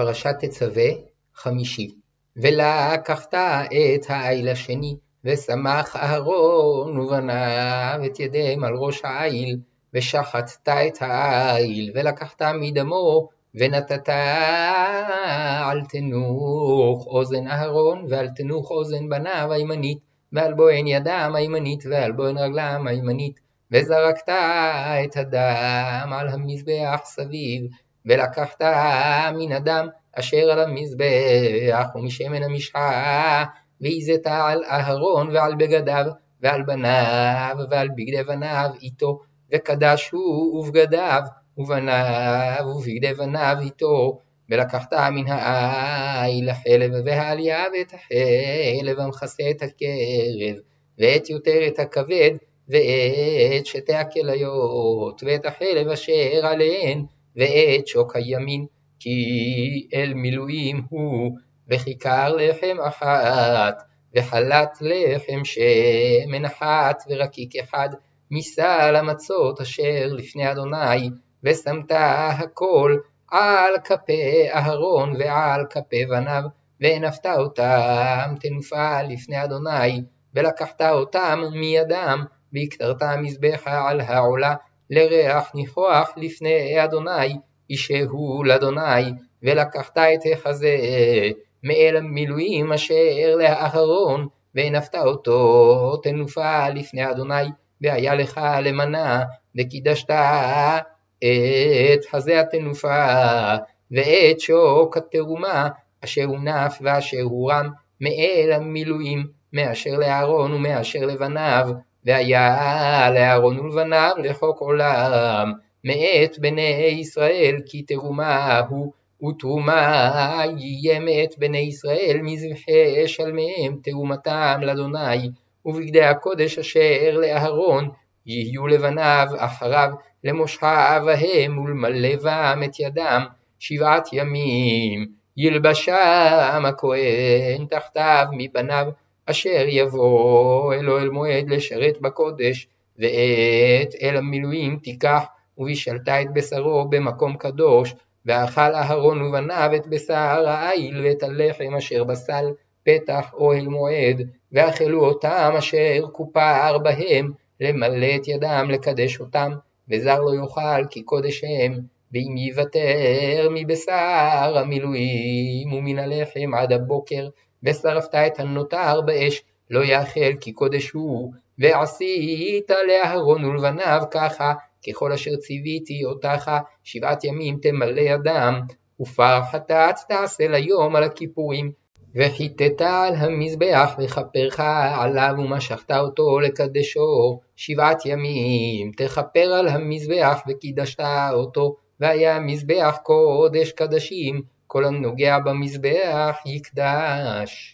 פרשת תצווה, חמישי. ולקחת את העיל השני, ושמח אהרון ובניו את ידיהם על ראש העיל, ושחטת את העיל, ולקחת מדמו, ונתת על תנוך אוזן אהרון, ועל תנוך אוזן בניו הימנית, ועל בוהן ידם הימנית, ועל בוהן רגלם הימנית, וזרקת את הדם על המזבח סביב, ולקחת מן הדם אשר על המזבח ומשמן המשחה, והזית על אהרון ועל בגדיו, ועל בניו ועל בגדי בניו איתו, וקדשו ובגדיו, ובניו ובגדי בניו איתו, ולקחת מן העיל החלב והעלייה ואת החלב המכסה את הקרב, ואת יותר את הכבד, ואת שתי הכליות, ואת החלב אשר עליהן, ואת שוק הימין, כי אל מילואים הוא, וכיכר לחם אחת, וחלת לחם שמן אחת, ורקיק אחד, מסל המצות אשר לפני אדוני, ושמת הכל על כפי אהרון ועל כפי בניו, והנפת אותם תנופה לפני אדוני, ולקחת אותם מידם, והקטרת מזבחה על העולה, לריח ניחוח לפני אדוני, אישהו לאדוני, ולקחת את החזה מאל המילואים אשר לאחרון, והנפת אותו תנופה לפני אדוני, והיה לך למנה, וקידשת את חזה התנופה, ואת שוק התרומה, אשר הונף ואשר הורם, מאל המילואים, מאשר לאהרון ומאשר לבניו, והיה לאהרון ולבניו לחוק עולם, מאת בני ישראל כי תרומה הוא, ותרומה יהיה מאת בני ישראל. מזבחי שלמיהם תרומתם לאדוני, ובגדי הקודש אשר לאהרון יהיו לבניו אחריו למושכה בהם ולמלא בם את ידם שבעת ימים. ילבשם הכהן תחתיו מבניו אשר יבוא אל אוהל מועד לשרת בקודש, ואת אל המילואים תיקח, ובישלת את בשרו במקום קדוש, ואכל אהרון ובניו את בשר העיל ואת הלחם אשר בסל פתח אוהל מועד, ואכלו אותם אשר כופר בהם, למלא את ידם לקדש אותם, וזר לא יאכל כי קודש הם, ואם יוותר מבשר המילואים ומן הלחם עד הבוקר, ושרפת את הנותר באש, לא יאכל כי קודש הוא, ועשית לאהרון ולבניו ככה, ככל אשר ציוויתי אותך, שבעת ימים תמלא ידם, ופר חטאת תעשה ליום על הכיפורים. וחיטאת על המזבח וכפרך עליו ומשכת אותו לקדשו שבעת ימים תכפר על המזבח וקידשת אותו והיה מזבח קודש קדשים כל הנוגע במזבח יקדש